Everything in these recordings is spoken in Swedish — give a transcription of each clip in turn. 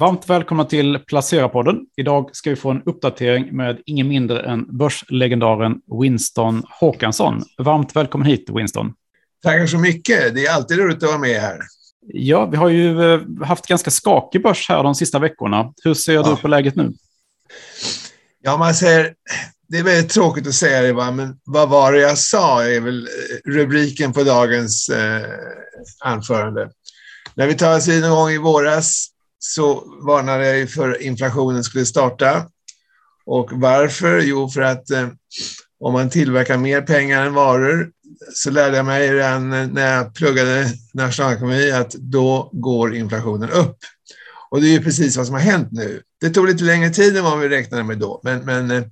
Varmt välkomna till Placera-podden. Idag ska vi få en uppdatering med ingen mindre än börslegendaren Winston Håkansson. Varmt välkommen hit Winston. Tackar så mycket. Det är alltid roligt att vara med här. Ja, vi har ju eh, haft ganska skakig börs här de sista veckorna. Hur ser ja. du på läget nu? Ja, man säger, det är väldigt tråkigt att säga det, va? men vad var det jag sa är väl eh, rubriken på dagens eh, anförande. När vi talades vid någon gång i våras så varnade jag ju för att inflationen skulle starta. Och varför? Jo, för att eh, om man tillverkar mer pengar än varor så lärde jag mig redan när jag pluggade nationalekonomi att då går inflationen upp. Och det är ju precis vad som har hänt nu. Det tog lite längre tid än vad vi räknade med då, men, men eh,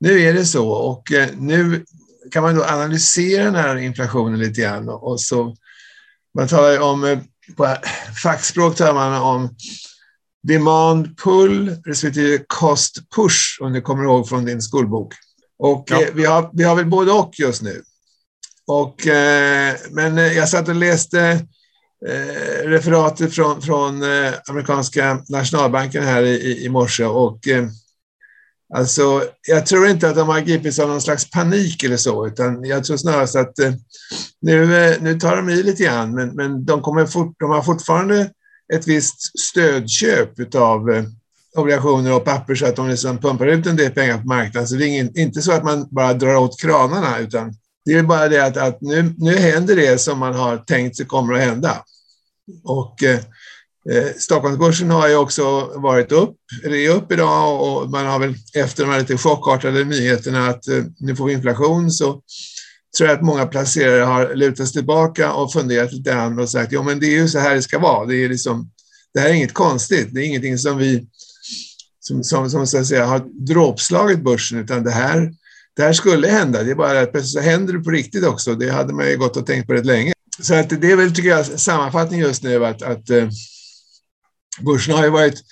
nu är det så och eh, nu kan man då analysera den här inflationen lite grann och så man talar ju om, eh, på fackspråk talar man om demand pull respektive cost push om du kommer ihåg från din skolbok. Och ja. vi, har, vi har väl både och just nu. Och, eh, men jag satt och läste eh, referatet från, från eh, amerikanska nationalbanken här i, i morse och eh, alltså, jag tror inte att de har gripits av någon slags panik eller så, utan jag tror snarast att eh, nu, eh, nu tar de i lite grann, men, men de, kommer fort, de har fortfarande ett visst stödköp av eh, obligationer och papper så att de liksom pumpar ut en del pengar på marknaden. Så det är ingen, inte så att man bara drar åt kranarna, utan det är bara det att, att nu, nu händer det som man har tänkt sig kommer att hända. Och eh, eh, Stockholmsbörsen har ju också varit upp, eller är upp idag och man har väl efter de här lite chockartade nyheterna att eh, nu får vi inflation så tror jag att många placerare har lutat sig tillbaka och funderat lite grann och sagt jo men det är ju så här det ska vara. Det, är liksom, det här är inget konstigt, det är ingenting som vi som, som, som så att säga, har dråpslagit börsen utan det här det här skulle hända. Det är bara att plötsligt så händer det på riktigt också. Det hade man ju gått och tänkt på rätt länge. Så att det är väl, tycker jag, sammanfattning just nu att, att eh, börsen har ju varit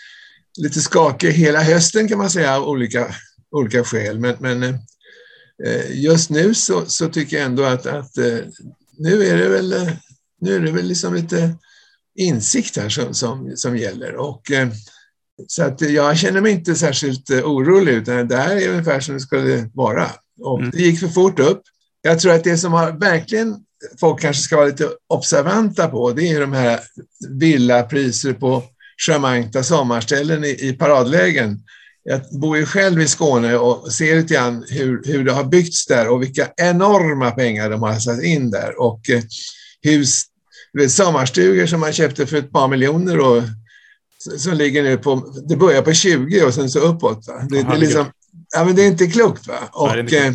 lite skakig hela hösten kan man säga av olika, olika skäl. Men, men eh, just nu så, så, tycker jag ändå att, att eh, nu är det väl, eh, nu är det väl liksom lite insikt här som, som, som gäller. Och, så att jag känner mig inte särskilt orolig, utan det här är ungefär som det skulle vara. Och mm. det gick för fort upp. Jag tror att det som har verkligen folk kanske ska vara lite observanta på, det är de här villapriser på charmanta sommarställen i, i paradlägen. Jag bor ju själv i Skåne och ser lite grann hur, hur det har byggts där och vilka enorma pengar de har satt in där. Och eh, hus, sommarstugor som man köpte för ett par miljoner och som ligger nu på, det börjar på 20 och sen så uppåt. Det, det, är liksom, ja, men det är inte klokt. Va? Och, Nej, det,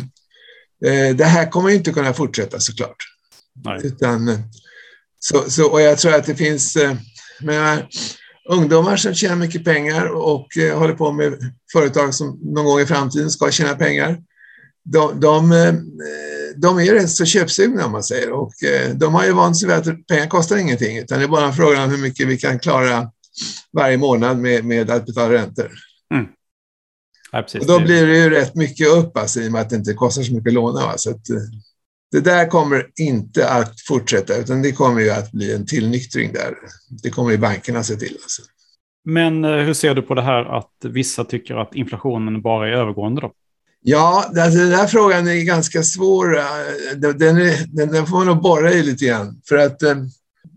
eh, eh, det här kommer inte kunna fortsätta såklart. Nej. Utan, eh, så, så, och jag tror att det finns eh, menar, ungdomar som tjänar mycket pengar och eh, håller på med företag som någon gång i framtiden ska tjäna pengar. De, de, eh, de är rätt så köpsugna om man säger och de har ju vant sig vid att pengar kostar ingenting utan det är bara en fråga om hur mycket vi kan klara varje månad med, med att betala räntor. Mm. Ja, och då blir det ju rätt mycket upp alltså, i och med att det inte kostar så mycket att låna. Va? Så att, eh, det där kommer inte att fortsätta, utan det kommer ju att bli en tillnyktring där. Det kommer ju bankerna se till. Alltså. Men eh, hur ser du på det här att vissa tycker att inflationen bara är övergående då? Ja, alltså, den här frågan är ganska svår. Eh, den, är, den, får man nog borra i lite grann. För att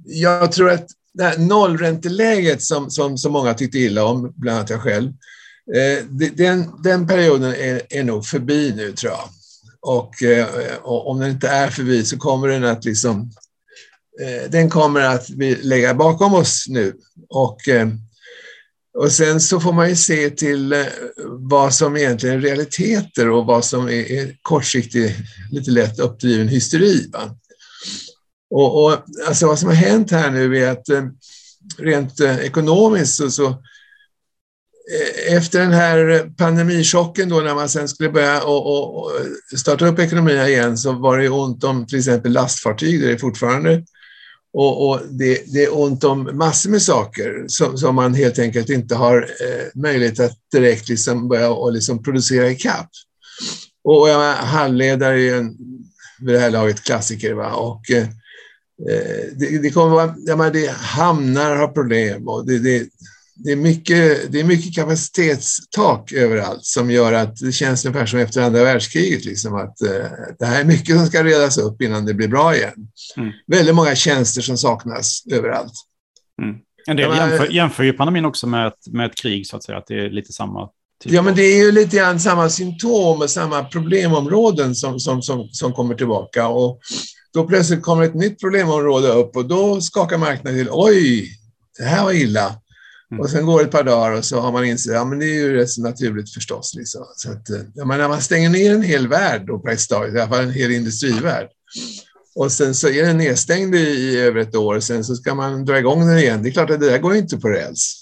jag tror att det här nollränteläget som, som så många tyckte illa om, bland annat jag själv, eh, den, den perioden är, är nog förbi nu tror jag. Och, eh, och, om den inte är förbi så kommer den att liksom, eh, den kommer att vi lägga bakom oss nu. Och, eh, och sen så får man ju se till eh, vad som egentligen är realiteter och vad som är, är kortsiktig, lite lätt uppdriven hysteri. Va? Och, och, alltså vad som har hänt här nu är att eh, rent eh, ekonomiskt så, så Eh, efter den här pandemichocken då när man sen skulle börja och, och starta upp ekonomierna igen så var det ont om till exempel lastfartyg, det är det fortfarande. Och, och det, det, är ont om massor med saker som, som man helt enkelt inte har eh, möjlighet att direkt liksom börja och liksom producera i kapp. Och, och jag halvledare är ju en, vid det här laget klassiker. Va? Och, eh, eh det, det kommer vara, menar, det, hamnar har problem och det, det, det, är mycket, det är mycket kapacitetstak överallt som gör att det känns ungefär som efter andra världskriget. Liksom, att uh, det här är mycket som ska redas upp innan det blir bra igen. Mm. Väldigt många tjänster som saknas överallt. Mm. En del jämför, jämför ju pandemin också med ett, med ett krig, så att säga. Att det är lite samma Typ ja, men det är ju lite grann samma symptom och samma problemområden som, som, som, som kommer tillbaka. Och då plötsligt kommer ett nytt problemområde upp och då skakar marknaden till. Oj, det här var illa. Mm. Och sen går det ett par dagar och så har man insett, ja men det är ju rätt så naturligt förstås. Liksom. Så att, ja, men när man stänger ner en hel värld, då praktiskt taget, i alla fall en hel industrivärld, och sen så är den nedstängd i, i över ett år, sen så ska man dra igång den igen. Det är klart att det där går inte på räls.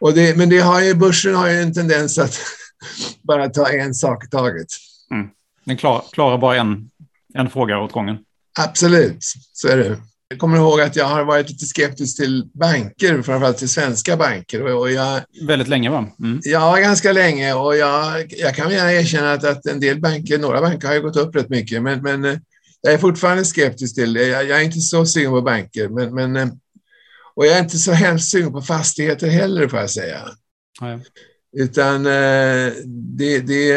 Och det, men det har ju, börsen har ju en tendens att bara ta en sak i taget. Mm. Den klar, klarar bara en, en fråga åt gången. Absolut, så är det. Jag kommer ihåg att jag har varit lite skeptisk till banker, framförallt till svenska banker. Och jag, Väldigt länge va? Mm. Ja, ganska länge. Och jag, jag kan gärna erkänna att, att en del banker, några banker har ju gått upp rätt mycket, men, men eh, jag är fortfarande skeptisk till det. Jag, jag är inte så sugen på banker, men, men eh, och jag är inte så hemskt sugen på fastigheter heller, får jag säga. Ja. Utan eh, det, det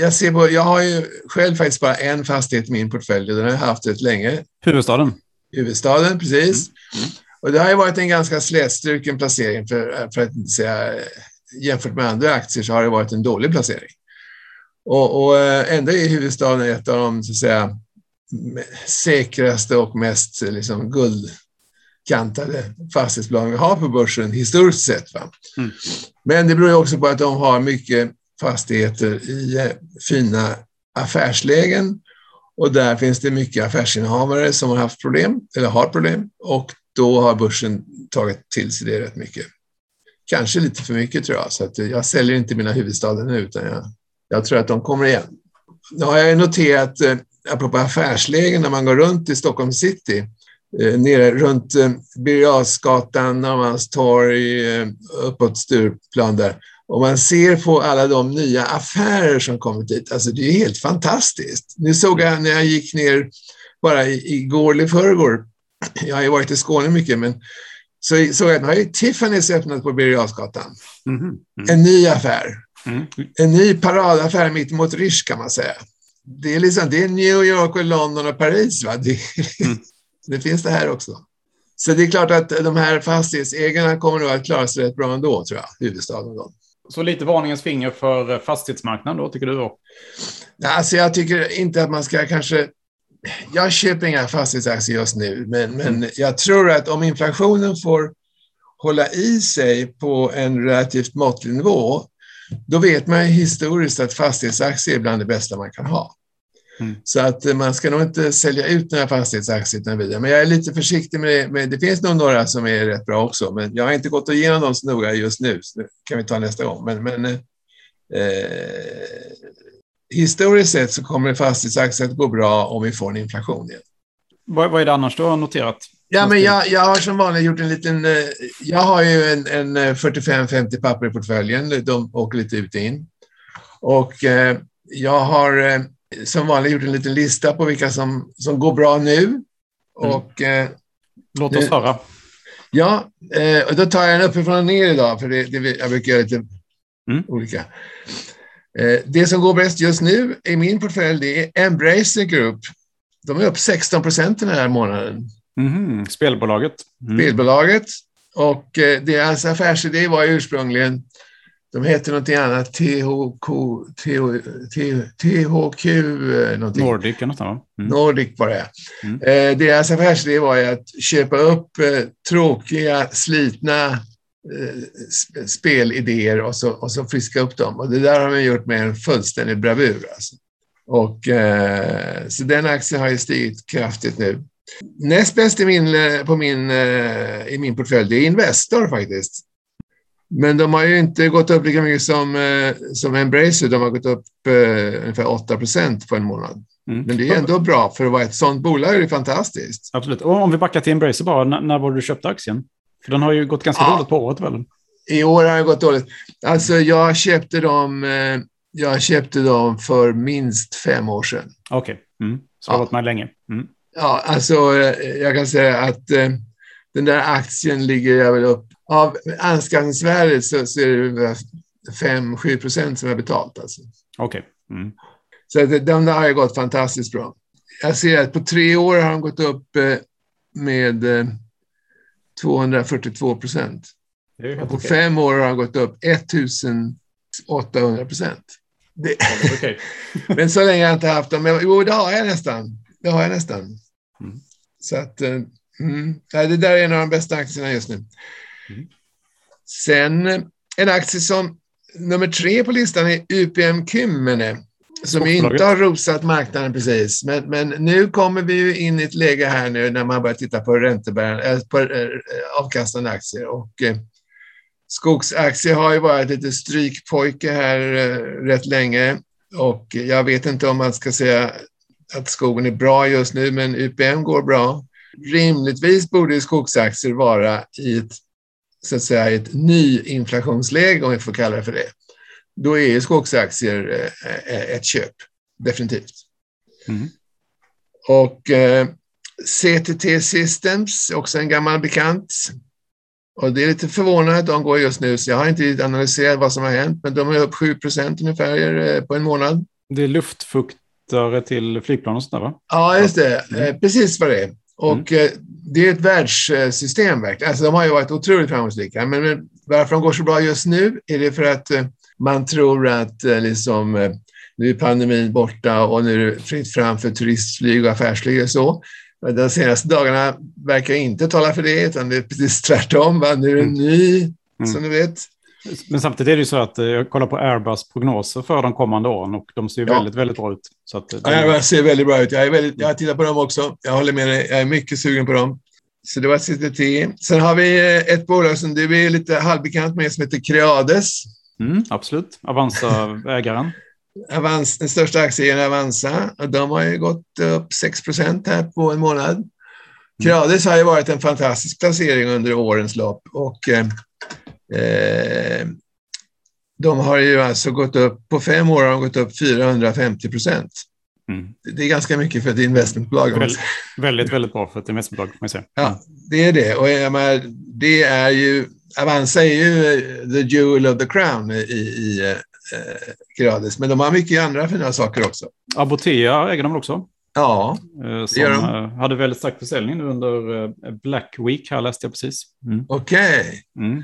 jag, ser på, jag har ju själv faktiskt bara en fastighet i min portfölj och den har jag haft rätt länge. Huvudstaden? Huvudstaden, precis. Mm. Mm. Och det har ju varit en ganska slätstruken placering, för, för att inte säga jämfört med andra aktier så har det varit en dålig placering. Och, och eh, ändå är huvudstaden ett av de så att säga, säkraste och mest liksom, guld kantade fastighetsbolag vi har på börsen historiskt sett. Mm. Men det beror också på att de har mycket fastigheter i eh, fina affärslägen och där finns det mycket affärsinnehavare som har haft problem, eller har problem, och då har börsen tagit till sig det rätt mycket. Kanske lite för mycket tror jag, så att jag säljer inte mina huvudstäder nu, utan jag, jag tror att de kommer igen. Nu har jag noterat, eh, apropå affärslägen, när man går runt i Stockholm city, eh, nere runt eh, Birger Jarlsgatan, Norrmalmstorg, uppåt Stureplan där. Och man ser på alla de nya affärer som kommit dit. Alltså det är helt fantastiskt. Nu såg jag när jag gick ner bara igår eller förrgår, jag har ju varit i Skåne mycket, men så såg jag att nu har ju Tiffany's öppnat på Birger Mm. Mm. En ny affär. Mm. En ny paradaffär mitt mot Rish kan man säga. Det är, liksom, det är New York, och London och Paris. Va? Det, mm. det finns det här också. Så det är klart att de här fastighetsägarna kommer nog att klara sig rätt bra ändå, tror jag, huvudstaden. Då. Så lite varningens finger för fastighetsmarknaden då, tycker du? Då? Alltså jag tycker inte att man ska kanske... Jag köper inga fastighetsaktier just nu, men, men mm. jag tror att om inflationen får hålla i sig på en relativt måttlig nivå, då vet man historiskt att fastighetsaktier är bland det bästa man kan ha. Mm. Så att man ska nog inte sälja ut några fastighetsaktier utan vidare. Men jag är lite försiktig med det. Men det finns nog några som är rätt bra också, men jag har inte gått igenom dem så noga just nu. Så det kan vi ta nästa gång. Men, men eh, historiskt sett så kommer fastighetsaktier att gå bra om vi får en inflation igen. Vad, vad är det annars du har noterat? Ja, men jag, jag har som vanligt gjort en liten... Eh, jag har ju en, en 45-50 eh, papper i portföljen. De åker lite ut och in. Och eh, jag har som vanligt gjort en liten lista på vilka som, som går bra nu. Mm. Och, eh, Låt oss höra. Ja, eh, och då tar jag en uppifrån och ner idag, för det, det, jag brukar göra lite mm. olika. Eh, det som går bäst just nu i min portfölj det är Embracer Group. De är upp 16 procent den här månaden. Mm. Spelbolaget. Spelbolaget. Och eh, deras affärsidé var ursprungligen de heter någonting annat, THQ, THQ eh, någonting. Nordic något mm. Nordic var det. Mm. Eh, deras affärsidé var ju att köpa upp eh, tråkiga, slitna eh, spelidéer och så, och så friska upp dem. Och det där har de gjort med en fullständig bravur. Alltså. Och, eh, så den aktien har ju stigit kraftigt nu. Näst bäst i min, eh, på min, i min portfölj, det är Investor faktiskt. Men de har ju inte gått upp lika mycket som, eh, som Embracer. De har gått upp eh, ungefär 8 procent på en månad. Mm. Men det är ändå bra för att vara ett sådant bolag. är det fantastiskt. Absolut. Och om vi backar till Embracer bara, när, när var du köpte aktien? För den har ju gått ganska ja. dåligt på året väl? I år har det gått dåligt. Alltså jag köpte dem, eh, jag köpte dem för minst fem år sedan. Okej, okay. mm. så det har ja. varit med länge. Mm. Ja, alltså jag kan säga att den där aktien ligger jag väl upp av anskaffningsvärdet så, så är det 5-7 procent som är betalt. Alltså. Okej. Okay. Mm. Så att de där har gått fantastiskt bra. Jag ser att på tre år har de gått upp eh, med 242 eh, procent. Och på okay. fem år har de gått upp 1800 procent. Det... Okay. men så länge har jag inte haft dem. Jo, det har jag nästan. Det har jag nästan. Mm. Så att, eh, mm, det där är en av de bästa aktierna just nu. Mm. Sen en aktie som nummer tre på listan är UPM Kymmene som inte har rosat marknaden precis. Men, men nu kommer vi ju in i ett läge här nu när man börjar titta på, räntebär, på äh, avkastande aktier. Och, äh, skogsaktier har ju varit lite strykpojke här äh, rätt länge. Och jag vet inte om man ska säga att skogen är bra just nu, men UPM går bra. Rimligtvis borde skogsaktier vara i ett, så att säga, ett nyinflationsläge, om vi får kalla det för det då är skogsaktier eh, eh, ett köp, definitivt. Mm. Och eh, CTT Systems, också en gammal bekant. Och det är lite förvånande att de går just nu, så jag har inte analyserat vad som har hänt, men de är upp 7 procent ungefär på en månad. Det är luftfuktare till flygplan och sådär va? Ja, just det. Mm. Precis vad det är. Och mm. det är ett världssystem verkligen. Alltså, de har ju varit otroligt framgångsrika, men varför de går så bra just nu är det för att man tror att eh, liksom, eh, nu är pandemin borta och nu är det fritt fram för turistflyg och affärsflyg och så. De senaste dagarna verkar inte tala för det, utan det är precis tvärtom. Va? Nu är det en ny, mm. som du vet. Men samtidigt är det ju så att eh, jag kollar på Airbus prognoser för de kommande åren och de ser ja. väldigt, väldigt bra ut. Så att det... Airbus ser väldigt bra ut. Jag, är väldigt, jag tittar på dem också. Jag håller med dig. Jag är mycket sugen på dem. Så det var CTT. Sen har vi ett bolag som du är lite halvbekant med som heter Creades. Mm, absolut. Avanza-ägaren. Avans, den största aktien är Avanza. De har ju gått upp 6% här på en månad. Mm. Creades har ju varit en fantastisk placering under årens lopp och eh, eh, de har ju alltså gått upp, på fem år har de gått upp 450 procent. Mm. Det är ganska mycket för ett investmentbolag. Väldigt, väldigt, väldigt bra för ett investmentbolag. Man. Ja, det är det. Och jag menar, det är ju Avanza är ju eh, the jewel of the crown i, i eh, Grades, men de har mycket andra fina saker också. Apotea äger de också? Ja, eh, Som de. Eh, hade väldigt stark försäljning nu under Black Week, här läste jag precis. Mm. Okej. Okay. Mm,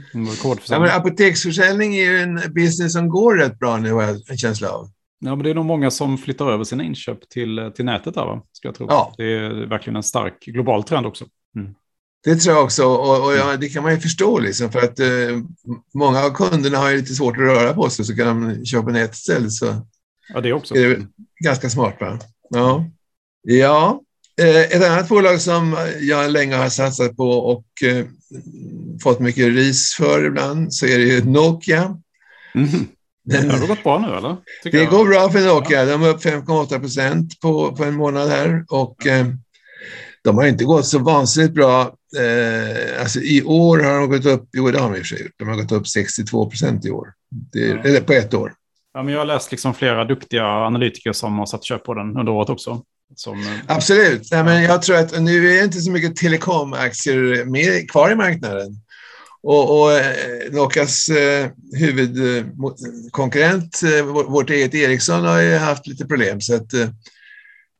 ja, apoteksförsäljning är ju en business som går rätt bra nu, har jag en känsla av. Ja, men det är nog många som flyttar över sina inköp till, till nätet där, va? Ska jag tro. Ja. Det är verkligen en stark global trend också. Mm. Det tror jag också och, och ja, det kan man ju förstå liksom för att eh, många av kunderna har ju lite svårt att röra på sig så kan de köpa nätet istället. Så ja, det också. Är det ganska smart va? Ja. Ja. Eh, ett annat bolag som jag länge har satsat på och eh, fått mycket ris för ibland så är det ju Nokia. Mm. Den, det har gått bra nu eller? det jag. går bra för Nokia. De är upp 5,8 procent på, på en månad här och eh, de har inte gått så vansinnigt bra. Eh, alltså I år har de gått upp, jo det har de i och för sig de har gått upp 62 procent i år. Det, ja. Eller på ett år. Ja, men jag har läst liksom flera duktiga analytiker som har satt köp på den under året också. Som, eh, Absolut. Nej, men jag tror att nu är det inte så mycket telekomaktier med, kvar i marknaden. Och, och eh, Nokias eh, huvudkonkurrent, eh, vårt eget Ericsson, har ju haft lite problem. Så att, eh,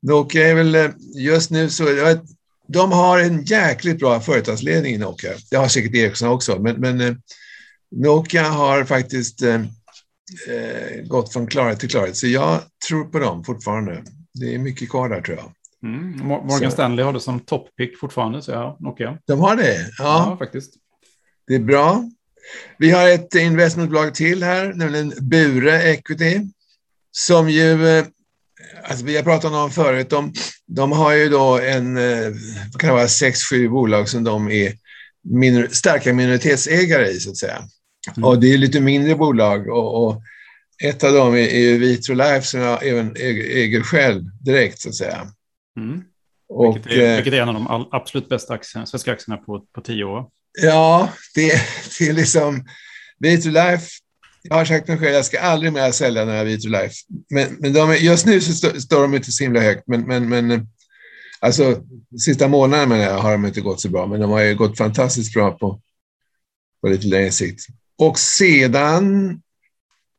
Nokia är väl eh, just nu så, de har en jäkligt bra företagsledning i Nokia. Det har säkert Ericsson också, men, men Nokia har faktiskt gått från klarhet till klarhet. Så jag tror på dem fortfarande. Det är mycket kvar där tror jag. Mm. Morgan så. Stanley har det som toppick fortfarande, så ja, Nokia. De har det? Ja. ja, faktiskt. Det är bra. Vi har ett investmentbolag till här, nämligen Bure Equity, som ju alltså vi har pratat om dem förut, de, de har ju då en, eh, vad kan det vara, sex, sju bolag som de är minor, starka minoritetsägare i, så att säga. Mm. Och det är lite mindre bolag och, och ett av dem är, är ju Vitrolife som jag även äger, själv direkt, så att säga. Mm. Och, vilket, är, vilket är en av de absolut bästa aktierna, svenska aktierna på, på tio år. Ja, det, det är liksom Vitrolife jag har sagt mig själv, jag ska aldrig mer sälja några Vitrolife. Men, men de, just nu så stå, står de inte så himla högt, men, men, men alltså sista månaden har de inte gått så bra, men de har ju gått fantastiskt bra på, på lite längre sikt. Och sedan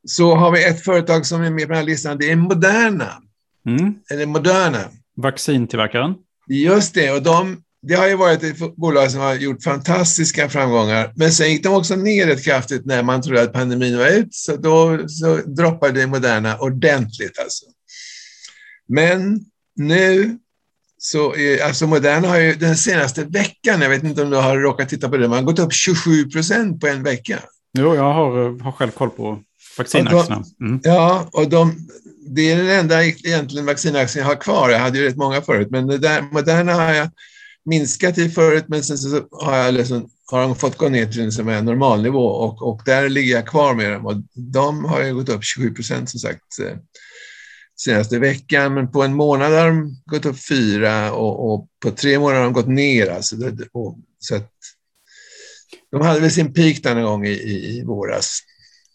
så har vi ett företag som är med på den här listan. Det är Moderna. Mm. Eller Moderna. Vaccintillverkaren. Just det. Och de, det har ju varit ett bolag som har gjort fantastiska framgångar. Men sen gick de också ner rätt kraftigt när man trodde att pandemin var ut. Så då så droppade det Moderna ordentligt alltså. Men nu så är, alltså Moderna har ju den senaste veckan, jag vet inte om du har råkat titta på det, man har gått upp 27 procent på en vecka. Jo, jag har, har själv koll på vaccinaktierna. Mm. Ja, och de, det är den enda egentligen vaccinaktien jag har kvar. Jag hade ju rätt många förut, men det där, Moderna har jag minskat i förut, men sen så har, jag liksom, har de fått gå ner till en som är normalnivå och, och där ligger jag kvar med dem. Och de har ju gått upp 27 procent som sagt eh, senaste veckan, men på en månad har de gått upp fyra och, och på tre månader har de gått ner. Alltså och, så att, de hade väl sin peak någon gång i, i, i våras.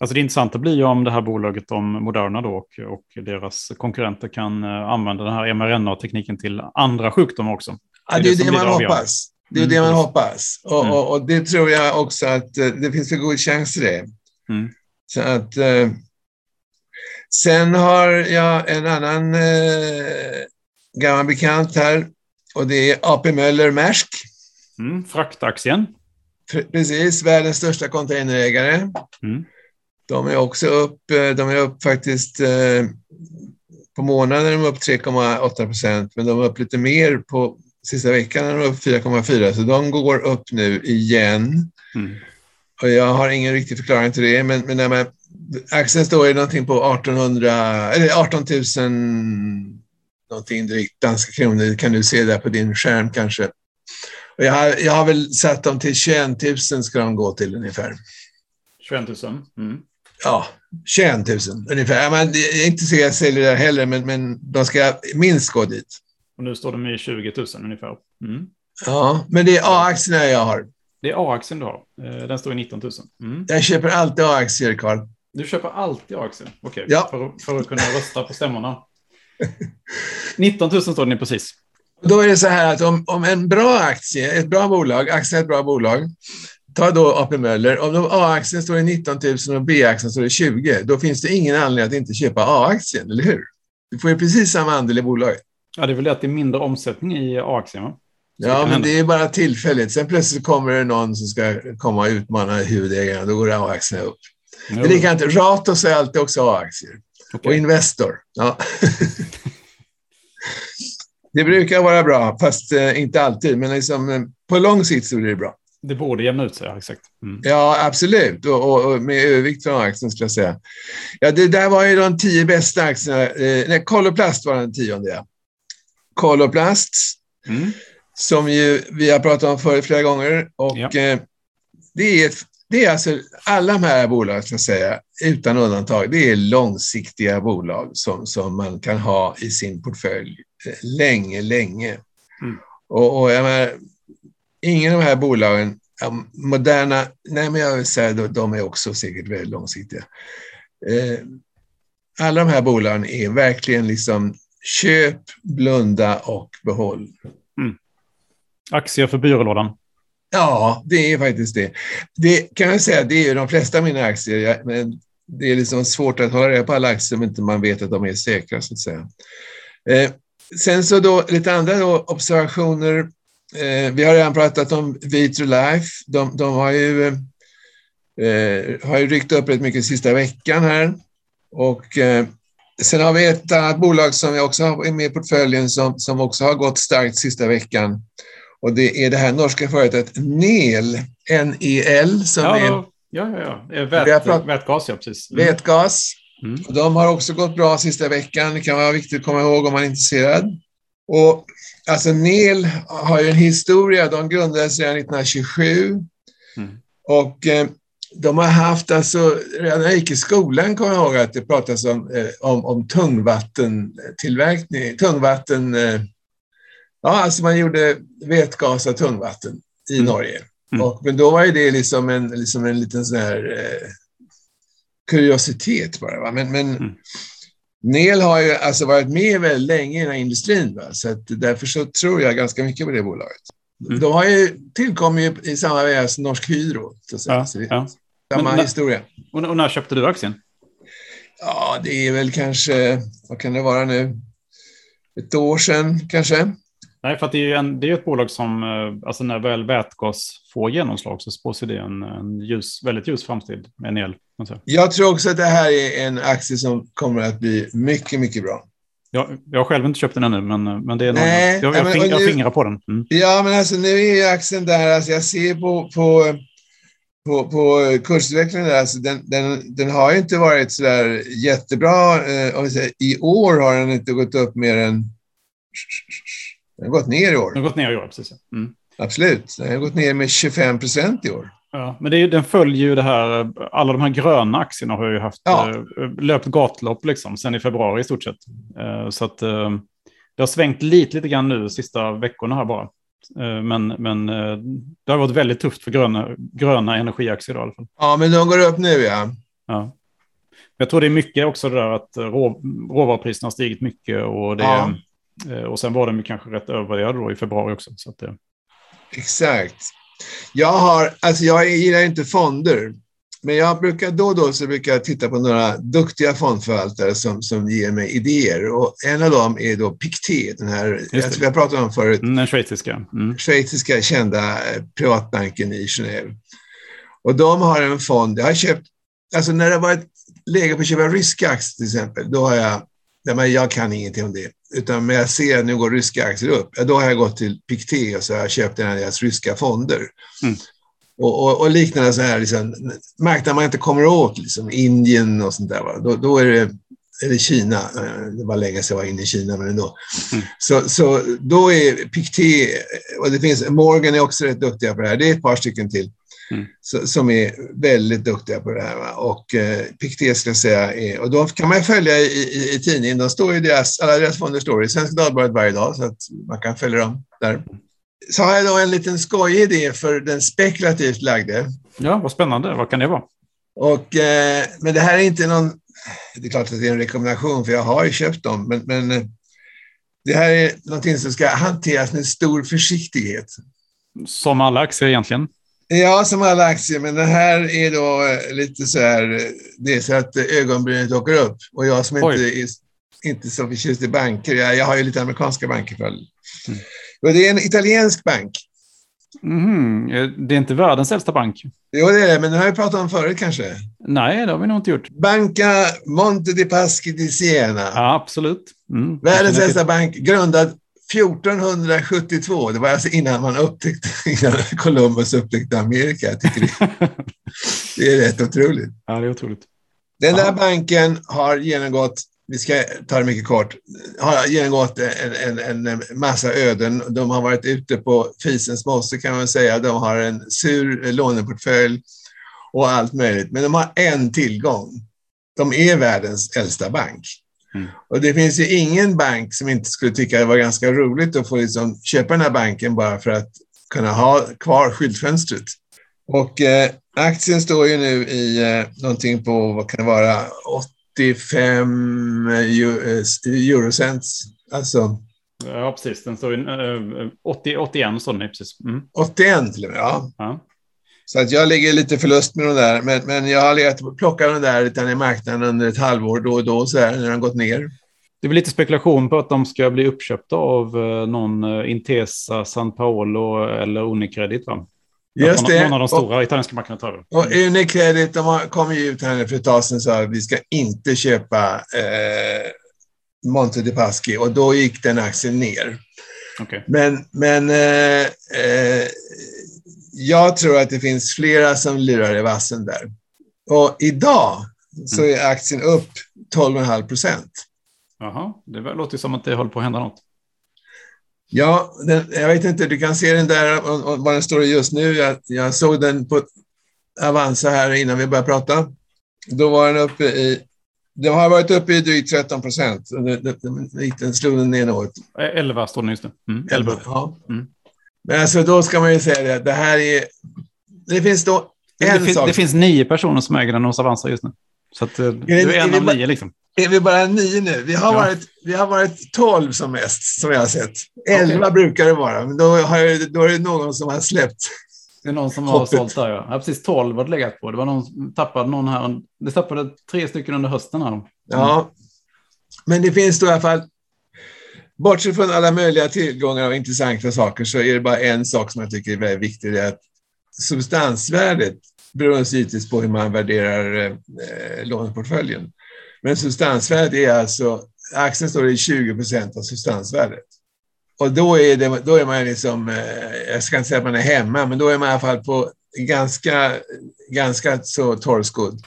Alltså det intressanta blir ju om det här bolaget, om Moderna då och, och deras konkurrenter kan eh, använda den här mRNA-tekniken till andra sjukdomar också. Ja, det är det, det man hoppas. Det är mm, det man hoppas. Och, mm. och, och, det tror jag också att eh, det finns en god chans till det. Mm. Så att, eh, sen har jag en annan eh, gammal bekant här och det är AP Möller Maersk. Mm, fraktaktien. Precis, världens största containerägare. Mm. De är också upp, eh, de är upp faktiskt eh, på månaden är de upp 3,8 procent, men de är upp lite mer på sista veckan är de upp 4,4 så de går upp nu igen. Mm. Och jag har ingen riktig förklaring till det, men, men när man, aktien står ju någonting på 1800, eller 18 000 någonting drygt danska kronor, det kan du se där på din skärm kanske. Och jag, har, jag har väl satt dem till 21 000 ska de gå till ungefär. 21 000? Mm. Ja, 21 000 ungefär. Men, jag är inte så jag säljer det heller, men, men de ska minst gå dit. Och nu står de i 20 000 ungefär. Mm. Ja, men det är A-aktierna jag har. Det är A-aktien du har. Eh, den står i 19 000. Mm. Jag köper alltid A-aktier, Carl. Du köper alltid A-aktier? Okej, okay. ja. för, för, att kunna rösta på stämmorna. 19 000 står den precis. Då är det så här att om, om en bra aktie, ett bra bolag, aktie är ett bra bolag, ta då AP Möller, om A-aktien står i 19 000 och B-aktien står i 20, då finns det ingen anledning att inte köpa A-aktien, eller hur? Du får ju precis samma andel i bolaget. Ja, det är väl det att det är mindre omsättning i A-aktien, va? Ja, men det är bara tillfälligt. Sen plötsligt kommer det någon som ska komma och utmana huvudägarna, då går A-aktierna upp. Jo. Det är likadant. Ratos är alltid också A-aktier. Okay. Och Investor. Ja. det brukar vara bra, fast eh, inte alltid. Men liksom, eh, på lång sikt så blir det bra. Det borde jämna ut sig, ja, exakt. Mm. Ja, absolut. Och, och, och, med övervikt från aktien, skulle jag säga. Ja, det där var ju de tio bästa aktierna. Eh, nej, Koloplast var den tionde. Koloplast, mm. som ju vi har pratat om förut flera gånger. Och ja. eh, det, är det är alltså alla de här bolagen, ska jag säga, utan undantag, det är långsiktiga bolag som, som man kan ha i sin portfölj eh, länge, länge. Mm. Och, och jag menar, ingen av de här bolagen, moderna, nej men jag vill säga att de är också säkert väldigt långsiktiga. Eh, alla de här bolagen är verkligen liksom köp, blunda och behåll. Mm. Aktier för byrålådan. Ja, det är faktiskt det. Det kan jag säga, det är de flesta av mina aktier, men det är liksom svårt att hålla reda på alla aktier om inte man vet att de är säkra, så att säga. Eh, sen så då lite andra då, observationer Eh, vi har redan pratat om Vitrolife. De, de har, ju, eh, har ju ryckt upp rätt mycket sista veckan här. Och, eh, sen har vi ett annat bolag som jag också har med i portföljen som, som också har gått starkt sista veckan. Och det är det här norska företaget NEL, N-E-L, som ja, är... Ja, ja, ja. Vät, pratat, vätgas, ja, precis. Mm. Vätgas. Mm. De har också gått bra sista veckan. Det kan vara viktigt att komma ihåg om man är intresserad. Och Alltså NEL har ju en historia. De grundades redan 1927. Mm. Och eh, de har haft, alltså, redan när jag gick i skolan kommer jag ihåg att det pratas om, eh, om, om tungvattentillverkning. Tungvatten, eh, ja alltså man gjorde vätgas av tungvatten i mm. Norge. Mm. Och, men då var ju det liksom en, liksom en liten sån här eh, kuriositet bara. Va? Men, men mm. Nel har ju alltså varit med väldigt länge i den här industrin, va? så därför så tror jag ganska mycket på det bolaget. Mm. De har ju tillkommit i samma veva som Norsk Hydro. Så. Ja, Så ja. Samma Men- historia. Och, och när köpte du aktien? Ja, det är väl kanske, vad kan det vara nu? Ett år sedan kanske? Nej, för att det är ju en, det är ett bolag som, eh, alltså när väl vätgas får genomslag så spås det en, en ljus, väldigt ljus framtid med en el. Jag tror också att det här är en aktie som kommer att bli mycket, mycket bra. Jag, jag har själv inte köpt den ännu, men, men det är någon, Nej, jag, ja, jag, men- fing, jag nu- fingrar på den. Mm. Ja, men alltså nu är ju aktien där, alltså jag ser på, på, på, på kursutvecklingen där, alltså den, den, den har ju inte varit så där jättebra. Eh, om vi säger, I år har den inte gått upp mer än... Den har gått ner i år, Den har gått ner i år, precis. Mm. absolut. Den har gått ner med 25 procent i år. Ja, men det är, den följer ju det här, alla de här gröna aktierna har ju haft Ja. eh, löpt gatlopp liksom, sen i februari i stort sett. Eh, så att eh, det har svängt lite, lite grann nu de sista veckorna här bara. Men men det har varit väldigt tufft för gröna, gröna energiaktier då, i alla fall. Ja, men de går upp nu ja. Ja. Jag tror det är mycket också det där att rå, råvarupriserna har stigit mycket och, det, Ja. Eh, och sen var de ju kanske rätt övervärderade då i februari också. Så att, eh, Exakt. Jag har, alltså jag gillar inte fonder, men jag brukar då och då så brukar jag titta på några duktiga fondförvaltare som, som ger mig idéer. Och en av dem är då Pictet, den här, jag tror jag pratade om förut, mm, den schweiziska. Mm. schweiziska kända eh, privatbanken i Genève. Och de har en fond, jag har köpt, alltså när det har varit läge på att köpa ryska aktier till exempel, då har jag, jag kan ingenting om det, utan när jag ser att nu går ryska aktier upp, ja, då har jag gått till Pictet och så har jag köpt en av deras ryska fonder. Mm. Och, och, och liknande så här, liksom, marknader man inte kommer åt, liksom Indien och sånt där, va? Då, då är det eller Kina, det var länge sedan jag var inne i Kina, men ändå. Mm. Så, så då är Pictet, och det finns, Morgan är också rätt duktiga på det här, det är ett par stycken till, Mm. som är väldigt duktiga på det här. Och eh, Pictet ska jag säga är, och de kan man följa i, i, i tidningen, de står ju deras, alla deras fonder står i Svenska Dagbladet varje dag, så att man kan följa dem där. Så har jag då en liten skojig idé för den spekulativt lagde. Ja, vad spännande. Vad kan det vara? Och, eh, men det här är inte någon, det är klart att det är en rekommendation för jag har ju köpt dem, men, men eh, det här är någonting som ska hanteras med stor försiktighet. Som alla aktier egentligen. Ja, som alla aktier, men det här är då eh, lite så här, eh, det är så att eh, ögonbrynet åker upp och jag som Oj. inte är inte så förtjust i banker, jag, jag har ju lite amerikanska banker för. Mm. Och det är en italiensk bank. Eh, Det är inte världens äldsta bank. Jo, det är det, men den har vi pratat om förut kanske. Nej, det har vi nog inte gjort. Banca Monte di Paschi di Siena. Ja, absolut. Mm. Världens äldsta bank, grundad 1472. Det var alltså innan man upptäckte, innan Columbus upptäckte Amerika. Jag tycker det, det är rätt otroligt. Ja, det är otroligt. Den där Aha. banken har genomgått, vi ska ta det mycket kort, har genomgått en, en, en massa öden. De har varit ute på fisens mosse kan man säga. De har en sur låneportfölj och allt möjligt. Men de har en tillgång. De är världens äldsta bank. Mm. Och det finns ju ingen bank som inte skulle tycka det var ganska roligt att få liksom köpa den här banken bara för att kunna ha kvar skyltfönstret. Och eh, aktien står ju nu i eh, någonting på, vad kan det vara, 85 eu- eh, eurocents. Alltså Ja, precis. Den står i eh, 80, 81 står den precis. Mm. 81 till och med, ja. Ja. Så att jag ligger lite förlust med de där, men, men jag har legat och plockat de där lite i marknaden under ett halvår då och då så här, när de gått ner. Det är väl lite spekulation på att de ska bli uppköpta av eh, någon eh, Intesa, San Paolo eller Unicredit, va? Just någon, det. någon av de Och, stora italienska bankerna tar det. och Unicredit, de kom ju ut här för ett tag sedan och sa att vi ska inte köpa eh, Monte de Paschi och då gick den aktien ner. Okej. Men, men eh, eh, jag tror att det finns flera som lurar i vassen där. Och idag så är aktien upp 12,5 procent. Jaha, det låter som att det håller på att hända något. Ja, den, jag vet inte, du kan se den där, var den står just nu. Jag, jag såg den på Avanza här innan vi började prata. Då var den uppe i, den har varit uppe i drygt 13 procent. Den, den, den, slog den ner något. Eh, 11 står den just nu. Mm, 11 upp. Ja. Mm. Men alltså då ska man ju säga det, att det här är, det finns då en det, finns, sak. det finns nio personer som äger den hos Avanza just nu. Så att, eh, du det- är en är av bara- nio liksom. är vi bara nio nu. Vi har, Ja. varit, vi har varit tolv som mest, som jag har sett. Elva Okej. brukar det vara, men då, har, då är det någon som har släppt. Det är någon som har Hoppet. sålt där, ja. ja. Precis 12 har det legat på. Det var någon som tappade någon här. Det tappade tre stycken under hösten här. Ja. Men det finns då i alla fall, bortsett från alla möjliga tillgångar och intressanta saker, så är det bara en sak som jag tycker är väldigt viktig. Det är att substansvärdet beror givetvis på hur man värderar eh, låneportföljen. Men substansvärdet är alltså, aktien står i 20 procent av substansvärdet. Och då är, det, då är man liksom, eh, jag ska inte säga att man är hemma, men då är man i alla fall på ganska, ganska så torrskodd.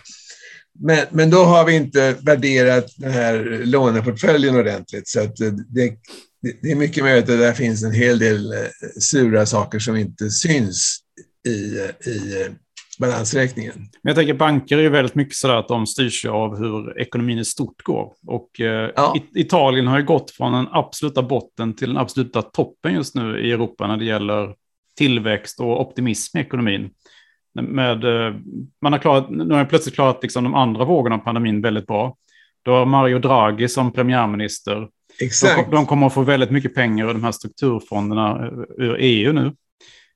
Men, men då har vi inte värderat den här låneportföljen ordentligt. Så att eh, det, det, är mycket möjligt att det finns en hel del eh, sura saker som inte syns i, i eh, balansräkningen. Men jag tänker banker är ju väldigt mycket sådär att de styrs av hur ekonomin i stort går. Och eh, Ja. It- Italien har ju gått från den absoluta botten till den absoluta toppen just nu i Europa när det gäller tillväxt och optimism i ekonomin. Med, eh, man har klarat, nu har plötsligt klarat liksom de andra vågorna av pandemin väldigt bra. Då har Mario Draghi som premiärminister. De, Exakt. de kommer att få väldigt mycket pengar ur de här strukturfonderna eh, ur EU nu.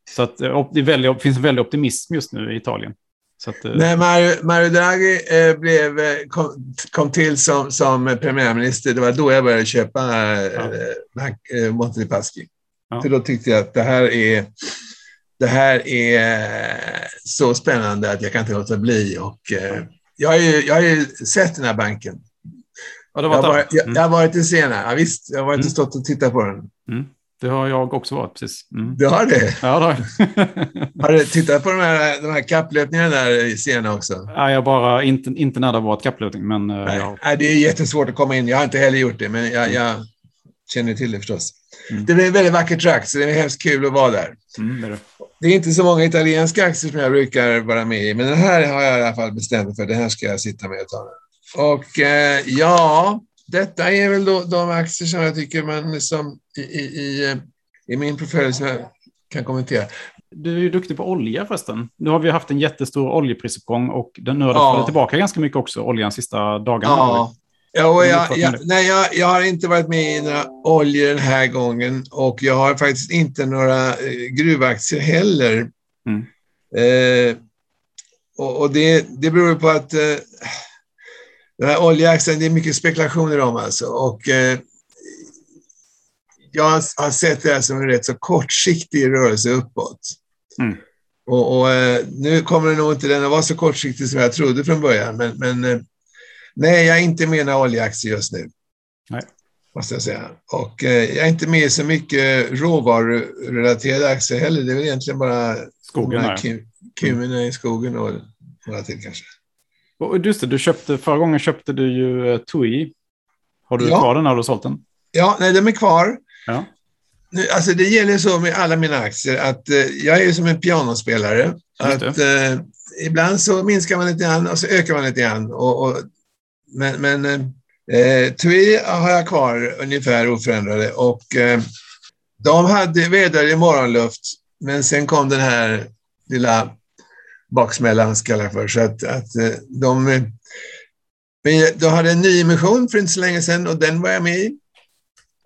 Så att, eh, det väldigt, finns en väldig optimism just nu i Italien. Så att, När Mario, Mario Draghi blev, kom, kom till som, som premiärminister, det var då jag började köpa Ja. Eh, Monte Paschi. Ja. För då tyckte jag att det här är det här är så spännande att jag kan inte låta bli. Och, eh, jag, har ju, jag har ju sett den här banken. ja, det Jag har, varit, jag, mm. jag har varit i scenen. Ja, visst, jag har varit och Mm. stått och tittat på den. Mm. Det har jag också varit, precis. Mm. Du har det? Ja, det har jag. Har du tittat på de här, de här kapplöpningarna där i scenen också? ja, jag bara inte, inte när det var ett kapplöpning, men eh, Nej, ja. nej, det är jättesvårt att komma in. Jag har inte heller gjort det, men jag, jag känner till det förstås. Mm. Det är en väldigt vacker trakt, så det är hemskt kul att vara där. Mm, det är det. Det är inte så många italienska aktier som jag brukar vara med i, men den här har jag i alla fall bestämt mig för. Den här ska jag sitta med ett tag. Och eh, ja, detta är väl då de aktier som jag tycker man som i, i, i, eh, i min portfölj som jag kan kommentera. Du är ju duktig på olja förresten. Nu har vi haft en jättestor oljeprisuppgång och den nu har det Ja. fallit tillbaka ganska mycket också, oljan, sista dagarna. Ja, ja jag, jag, nej, jag, jag har inte varit med i några oljor den här gången och jag har faktiskt inte några eh, gruvaktier heller. Mm. Eh, och och det, det beror på att eh, den här oljeaktien, det är mycket spekulationer om alltså. Och, eh, jag har sett det här som en rätt så kortsiktig rörelse uppåt. Mm. Och, och eh, nu kommer det nog inte den att vara så kortsiktig som jag trodde från början, men, men eh, nej, jag är inte med i några oljeaktier just nu. Nej. Måste jag säga. Och eh, jag är inte med i så mycket råvarurelaterade aktier heller. Det är väl egentligen bara Skogen de här där. ku- Kumina i skogen och några till kanske. Och just det, du köpte, förra gången köpte du ju eh, TUI. Har du Ja. kvar den har du sålt den? Ja, nej, de är kvar. Ja. Nu, alltså det gäller så med alla mina aktier att eh, jag är ju som en pianospelare. Att, eh, ibland så minskar man lite grann och så ökar man lite grann. Och, och, men men eh, TUI har jag kvar ungefär oförändrade och eh, de hade i morgonluft men sen kom den här lilla baksmällan ska jag för. Så att, att eh, de, eh, men de hade en ny emission för inte så länge sedan och den var jag med i.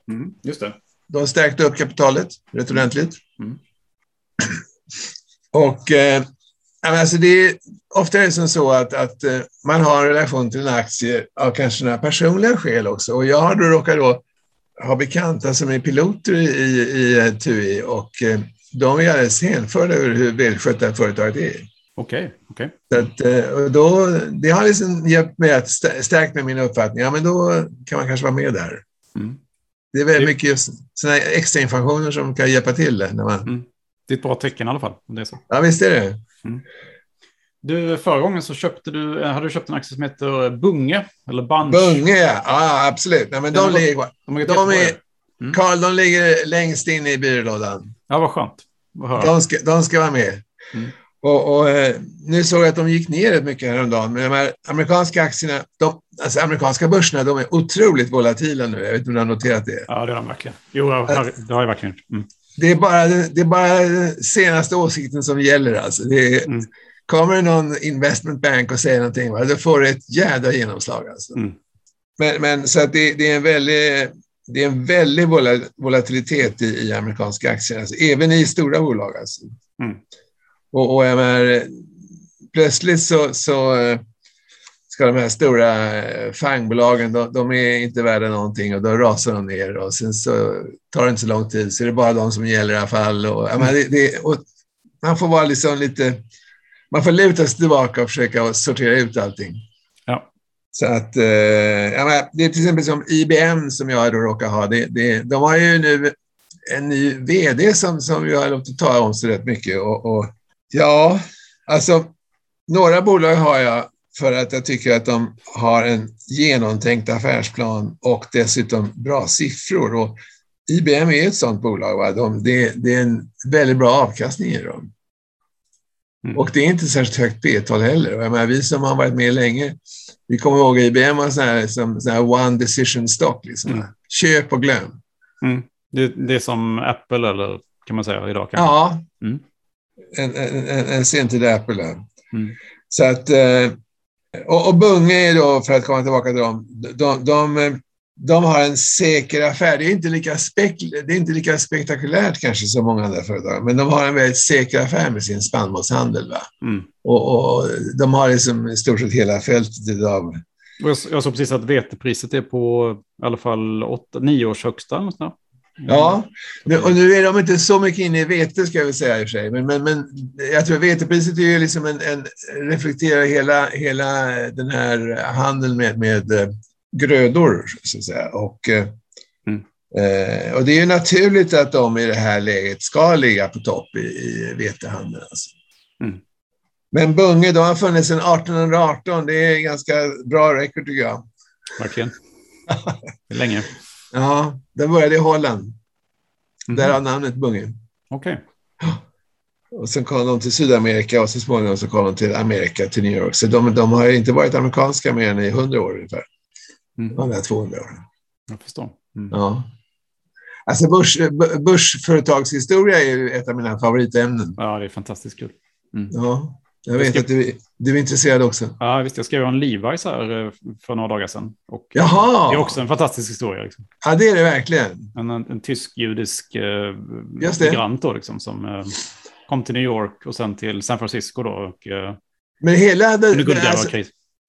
Mm, just det. De stärkte upp kapitalet rätt ordentligt. Mm. Och eh, alltså det är, ofta är det som så att, att eh, man har en relation till en aktie av kanske några personliga skäl också. Och jag har då råkat då ha bekanta som är piloter i, i, eh, TUI och eh, de är alldeles hänförda över hur välskötta företaget är. Okej, okej. Så att, och då, det har liksom hjälpt mig att stä- stärkt med min uppfattning. Ja, men då kan man kanske vara med där. Mm. Det är väldigt Det- mycket här extra informationer som kan hjälpa till. När man, Det är ett bra tecken i alla fall. Om det är så. ja, visst är det. Du, förra gången så köpte du, eh, hade du köpt en aktie som heter Bunge, eller Bunch. Bunge, ja. ja absolut. Nej, men de gått- ligger. De, De är, det. Mm. Carl, de ligger längst in i byrålådan. Ja, vad skönt. Vad. De ska, de ska vara med. Mm. Och, och, eh, nu såg jag att de gick ner rätt mycket häromdagen, men de här amerikanska aktierna, de, alltså amerikanska börserna, de är otroligt volatila nu. Jag vet inte om du har noterat det. Ja, det har de verkligen. Jo, det har jag verkligen gjort. Mm. Det är bara, det är bara senaste åsikten som gäller. Alltså. Det är, Mm. Kommer någon investment bank och säger någonting, va, då får det ett jädra genomslag. Alltså. Mm. men, men så att det, det är en väldig det är en väldig volatilitet i, i amerikanska aktier, alltså, även i stora bolag. Alltså. Mm. Och, och jag menar, plötsligt så, så ska de här stora eh, fangbolagen, de, de, är inte värda någonting och då rasar de ner och sen så tar det inte så lång tid så är det bara de som gäller i alla fall. Och, jag menar, det, det, och man får vara liksom lite, man får luta sig tillbaka och försöka sortera ut allting. Så att, eh, menar, det är till exempel som IBM som jag då råkar ha. Det, det, de har ju nu en ny vd som, som jag har låtit ta om sig rätt mycket. Och, och, ja, alltså några bolag har jag för att jag tycker att de har en genomtänkt affärsplan och dessutom bra siffror. Och IBM är ett sådant bolag. Va? De, det, det är en väldigt bra avkastning i dem. Mm. Och det är inte särskilt högt P-tal heller. Jag menar, vi som har varit med länge, vi kommer ihåg att IBM var sån här, som, sån här one decision stock. Liksom. Mm. Köp och glöm. Mm. Det, det, är som Apple eller kan man säga idag? Kanske. Ja, mm. en, en, en, en sentida Apple. Mm. Så att, eh, och, och Bunge är då, för att komma tillbaka till dem, de, de, de har en säker affär. Det är, inte lika spek det är inte lika spektakulärt kanske som många andra företag, men de har en väldigt säker affär med sin spannmålshandel. Va? Mm. Och, och, de har liksom i stort sett hela fältet av... Jag, såg precis att vetepriset är på i alla fall åtta, nio års högsta. Mm. Ja, och nu är de inte så mycket inne i vete ska jag väl säga i och för sig, men, men, men jag tror vetepriset är ju liksom en, en reflekterar hela, hela den här handeln med, med grödor, så att säga. Och, eh, mm. eh, och det är ju naturligt att de i det här läget ska ligga på topp i, i vetehandeln. Alltså. Mm. Men Bunge, de har funnits sedan 1818. Det är ganska bra record tycker jag. Verkligen. Länge. Ja, den började i Holland. Mm. Där har namnet Bunge. Okej. Okay. Och sen kom de till Sydamerika och så småningom så kom de till Amerika, till New York. Så de, de har inte varit amerikanska mer än i hundra år ungefär. Mm. De där 200 åren. Jag förstår. Mm. Ja. Alltså börs, börsföretagshistoria är ju ett av mina favoritämnen. Ja, det är fantastiskt kul. Mm. Ja, jag vet jag skrev... att du, du är intresserad också. Ja, visst. Jag skrev en Levi's här eh, för några dagar sedan. Och Jaha! Det är också en fantastisk historia. Liksom. Ja, det är det verkligen. En, en, en tysk-judisk eh, migrant då, liksom, som eh, kom till New York och sen till San Francisco. Då, och, eh, Men hela... Det, det, alltså,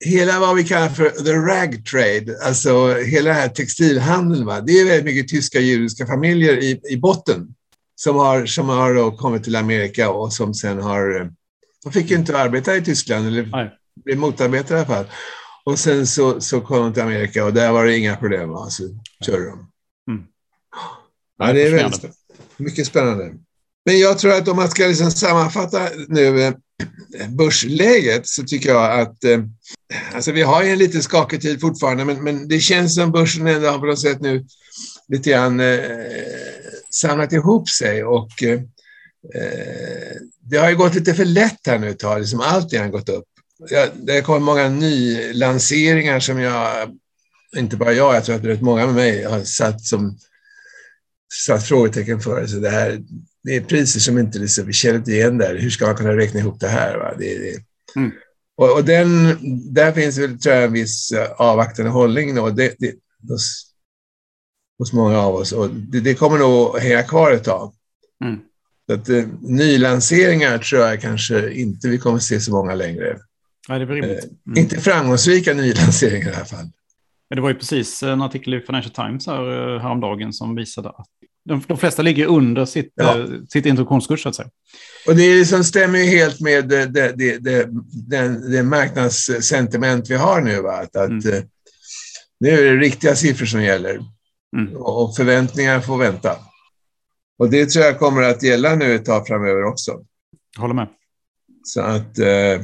hela vad vi kallar för the rag trade, alltså hela den här textilhandeln, va? det är väldigt mycket tyska judiska familjer i, i botten som har, som har kommit till Amerika och som sen har... De fick ju inte arbeta i Tyskland, eller Nej. blev motarbetade i alla fall. Och sen så, så kom de till Amerika och där var det inga problem. Alltså, körde de. Mm. Ja, det är väldigt spännande. mycket spännande. Men jag tror att om man ska liksom sammanfatta nu eh, börsläget så tycker jag att eh, alltså vi har ju en lite skakig tid fortfarande, men, men det känns som börsen ändå har på något sätt nu lite grann eh, samlat ihop sig och eh, det har ju gått lite för lätt här nu ett tag, liksom allt har gått upp. Det har kommit många nylanseringar som jag, inte bara jag, jag tror att rätt många med mig har satt som satt frågetecken för. Så det här, det är priser som inte liksom, vi känner igen där. Hur ska man kunna räkna ihop det här? Va? Det, det. Mm. Och, och, den, där finns väl, tror jag, en viss eh, avvaktande hållning då, det, det, hos, hos många av oss. Och det, det kommer nog hänga kvar ett tag. Mm. Så att, eh, nylanseringar tror jag kanske inte vi kommer se så många längre. Ja, det är eh, mm. Inte framgångsrika nylanseringar i alla fall. Det var ju precis en artikel i Financial Times här, eh, häromdagen som visade att de, de flesta ligger under sitt, ja. eh, sitt introduktionskurs. Så att säga. Och det liksom stämmer ju helt med det, det, det, det, marknadssentiment vi har nu. Va? Att, mm. att, eh, nu är det riktiga siffror som gäller mm. och förväntningar får vänta. Och det tror jag kommer att gälla nu ett tag framöver också. Håller med. Så att... Eh,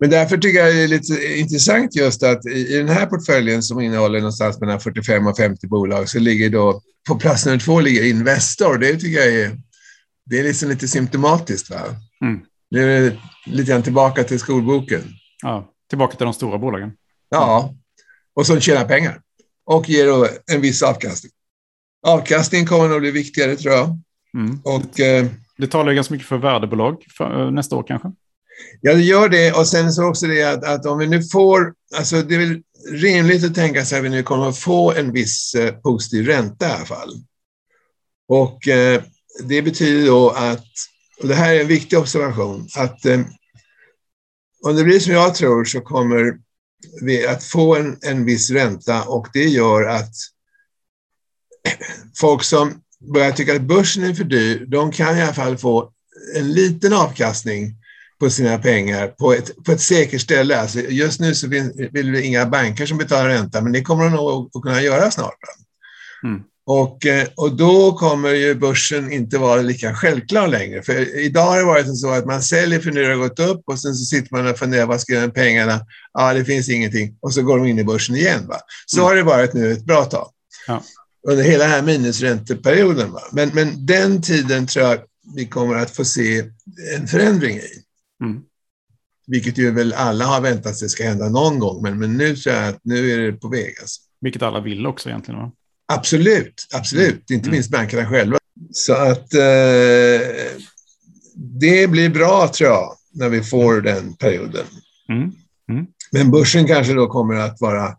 men därför tycker jag det är lite intressant just att i den här portföljen som innehåller någonstans mellan 45 och 50 bolag så ligger då på plats nummer två ligger Investor. Det tycker jag är, det är liksom lite symptomatiskt. Va? Mm. Nu är det lite grann tillbaka till skolboken. Ja, tillbaka till de stora bolagen. Ja, och som tjänar pengar och ger en viss avkastning. Avkastningen kommer nog bli viktigare tror jag. Mm. Och, eh, det talar ganska mycket för värdebolag för, eh, nästa år kanske? Ja, det gör det. Och sen så också det att, att om vi nu får, alltså det är väl rimligt att tänka sig att vi nu kommer att få en viss eh, positiv ränta i alla fall. Och eh, det betyder då att, och det här är en viktig observation, att eh, om det blir som jag tror så kommer vi att få en, en viss ränta och det gör att folk som börjar tycka att börsen är för dyr, de kan i alla fall få en liten avkastning på sina pengar på ett, på ett säkert ställe. Alltså just nu så vill vi inga banker som betalar ränta, men det kommer de nog att kunna göra snart. Mm. Och, eh, och då kommer ju börsen inte vara lika självklar längre. För idag har det varit så att man säljer för nu har det gått upp och sen så sitter man och funderar, vad ska jag med pengarna? Ja, det finns ingenting. Och så går de in i börsen igen. Va? Så mm. har det varit nu ett bra tag. Ja. Under hela den här minusränteperioden. Va? Men, men den tiden tror jag vi kommer att få se en förändring i. Mm. Vilket ju väl alla har väntat sig ska hända någon gång, men, men nu tror jag att nu är det på väg. Alltså. Vilket alla vill också egentligen. Va? Absolut, absolut. Mm. Inte minst bankerna själva. Så att eh, det blir bra tror jag när vi får den perioden. Mm. Mm. Men börsen kanske då kommer att vara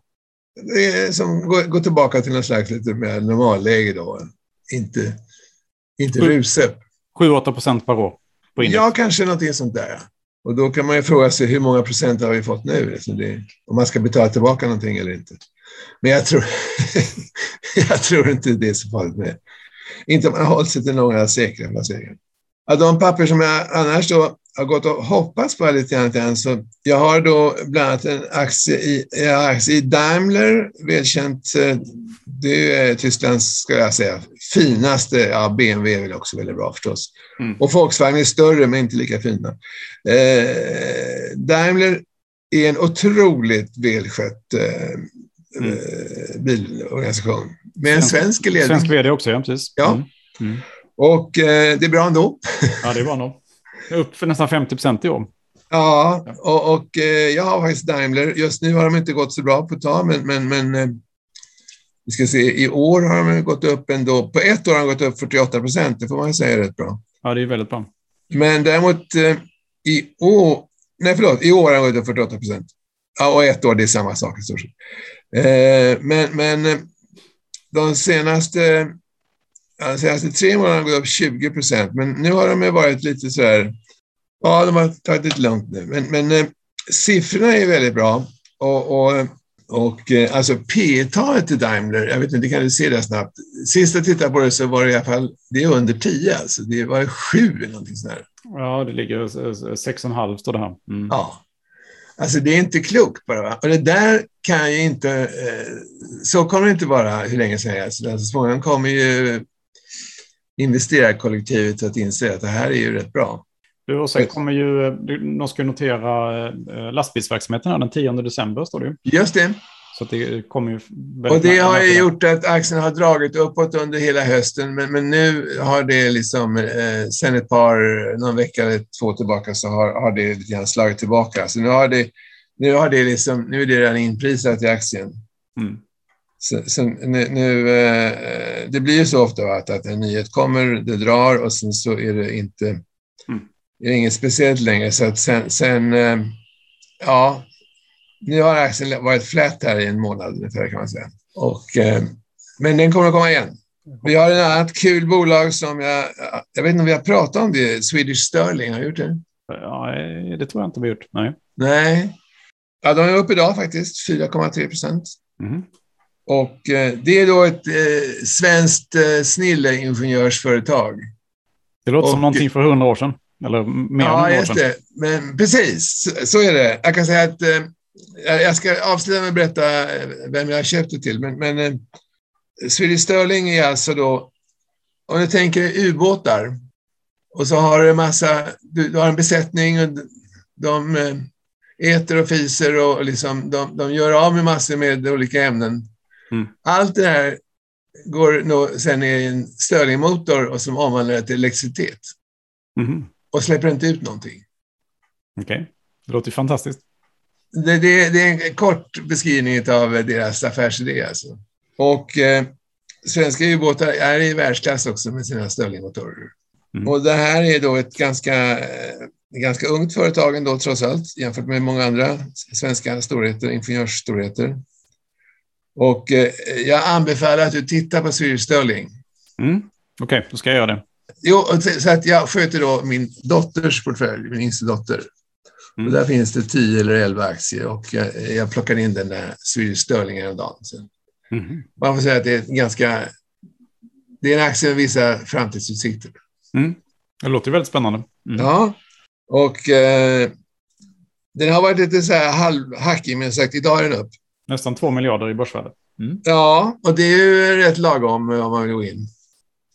som gå, gå tillbaka till någon slags lite mer normalläge då. Inte, inte rusa. 7-8 procent per år? På ja, kanske någonting sånt där. Och då kan man ju fråga sig hur många procent har vi fått nu? Alltså det, om man ska betala tillbaka någonting eller inte. Men jag tror, jag tror inte det är så farligt med Inte om man har hållit sig till några säkra placeringar. Av de papper som jag annars då har gått och hoppats på lite grann, så jag har då bland annat en aktie i, aktie i Daimler, välkänt. Eh, det är Tysklands, ska jag säga, finaste, ja BMW är väl också väldigt bra förstås. Mm. Och Volkswagen är större men inte lika fina. Eh, Daimler är en otroligt välskött eh, mm. Eh, bilorganisation. Med en svensk ledning. Svensk vd också, ja precis. Ja. Mm. mm. Och eh, det är bra ändå. Ja, det är bra ändå. Upp för nästan 50 procent i år. Ja, och, och eh, jag har faktiskt Daimler. Just nu har de inte gått så bra på ett tag, men, men, men eh, vi ska se, i år har de gått upp ändå. På ett år har de gått upp 48 procent, det får man säga rätt bra. Ja, det är väldigt bra. Men däremot eh, i år, nej förlåt, i år har de gått upp 48 procent. Ja, och ett år, det är samma sak i stort sett. Men, men de senaste, de senaste tre månaderna gått upp 20 procent, men nu har de varit lite så här, ja, de har tagit det lugnt nu. Men, men eh, siffrorna är väldigt bra och, och och eh, alltså P-talet till Daimler, jag vet inte, kan du se det snabbt? Sist jag tittade på det så var det i alla fall, det är under 10 alltså, det var 7 eller någonting sånt där. Ja, det ligger 6,5 står det här. Mm. Ja. Alltså det är inte klokt bara. Va? Och det där kan ju inte, eh, så kommer det inte vara hur länge som helst. Alltså, så småningom kommer ju investerarkollektivet att inse att det här är ju rätt bra. Du, och sen kommer ju, de ska notera eh, lastbilsverksamheten här den 10 december, står det ju. Just det. Så det kommer ju och det har ju gjort att aktien har dragit uppåt under hela hösten, men, men nu har det liksom, eh, sen ett par, någon vecka eller två tillbaka, så har, har det lite grann slagit tillbaka. Så nu har det, nu har det liksom, nu är det redan inprisat i aktien. Mm. Så, så nu, nu eh, det blir ju så ofta att, att en nyhet kommer, det drar och sen så är det inte mm det är inget speciellt längre. Så att sen, sen eh, ja, nu har aktien varit flat här i en månad ungefär kan man säga. Och, eh, men den kommer att komma igen. Vi har ett annat kul bolag som jag, jag vet inte om vi har pratat om det, Swedish Sterling, har gjort det? Ja, det tror jag inte vi har gjort, nej. Nej. Ja, de är uppe idag faktiskt, 4,3 procent. Mm. Och eh, det är då ett eh, svenskt eh, snilleingenjörsföretag. Det låter och, som någonting för hundra år sedan. Eller mer ja, just det. Men precis, så är det. Jag kan säga att eh, jag ska avsluta med att berätta eh, vem jag har köpt det till. Men, men eh, Swedish Sterling är alltså då, om du tänker ubåtar, och så har du en massa, du, du har en besättning och de eh, äter och fiser och liksom, de, de gör av med massor med olika ämnen. Mm. Allt det här går nog sen i en Stirlingmotor och som omvandlar det till elektricitet. Mm och släpper inte ut någonting. Okej, okay. det låter ju fantastiskt. Det, det, det, är en kort beskrivning av deras affärsidé. Alltså. Och eh, svenska ubåtar är i världsklass också med sina Stirlingmotorer. Mm. Och det här är då ett ganska, eh, ganska ungt företag ändå trots allt jämfört med många andra svenska storheter, ingenjörsstorheter. Och eh, jag anbefaller att du tittar på Swedish Sterling. Mm. Okej, okay, då ska jag göra det. Jo, så att jag sköter då min dotters portfölj, min yngsta dotter. Mm. Och där finns det 10 eller 11 aktier och jag, jag plockade in den där Swedish Sterling häromdagen. Mm. Man får säga att det är ganska... Det är en aktie med vissa framtidsutsikter. Mm. Det låter väldigt spännande. Mm. Ja, och eh, den har varit lite så här halvhackig, men sagt idag är den upp. Nästan två miljarder i börsvärde. Mm. Ja, och det är ju rätt lagom om man vill gå in.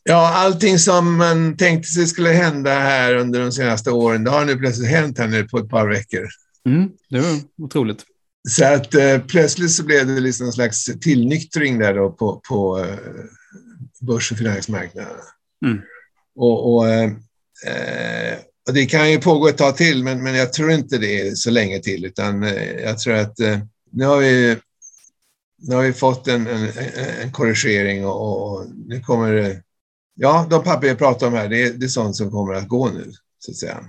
Ja, allting som man tänkte sig skulle hända här under de senaste åren, det har nu plötsligt hänt här nu på ett par veckor. Mm, det var otroligt. Så att eh, plötsligt så blev det liksom en slags tillnyktring där då på, på eh, börs och finansmarknaden. Mm. Och, och, eh, eh, och, det kan ju pågå ett tag till, men, men jag tror inte det är så länge till, utan eh, jag tror att eh, nu har vi nu har vi fått en, en, en korrigering och, och nu kommer det ja, de papper jag pratar om här, det är, det är sånt som kommer att gå nu, så att säga.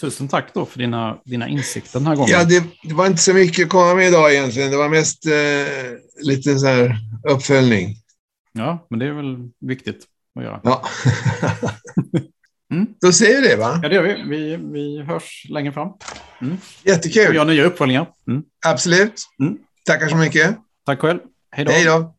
Tusen tack då för dina, dina insikter den här gången. Ja, det, det var inte så mycket att komma med idag egentligen. Det var mest eh, lite så här uppföljning. Ja, men det är väl viktigt att göra. Ja. mm. Då säger vi det, va? Ja, det gör vi. Vi, vi hörs längre fram. Mm. Jättekul. Vi gör nya uppföljningar. Mm. Absolut. Mm. Tackar så mycket. Tack själv. Hej då. Hej då.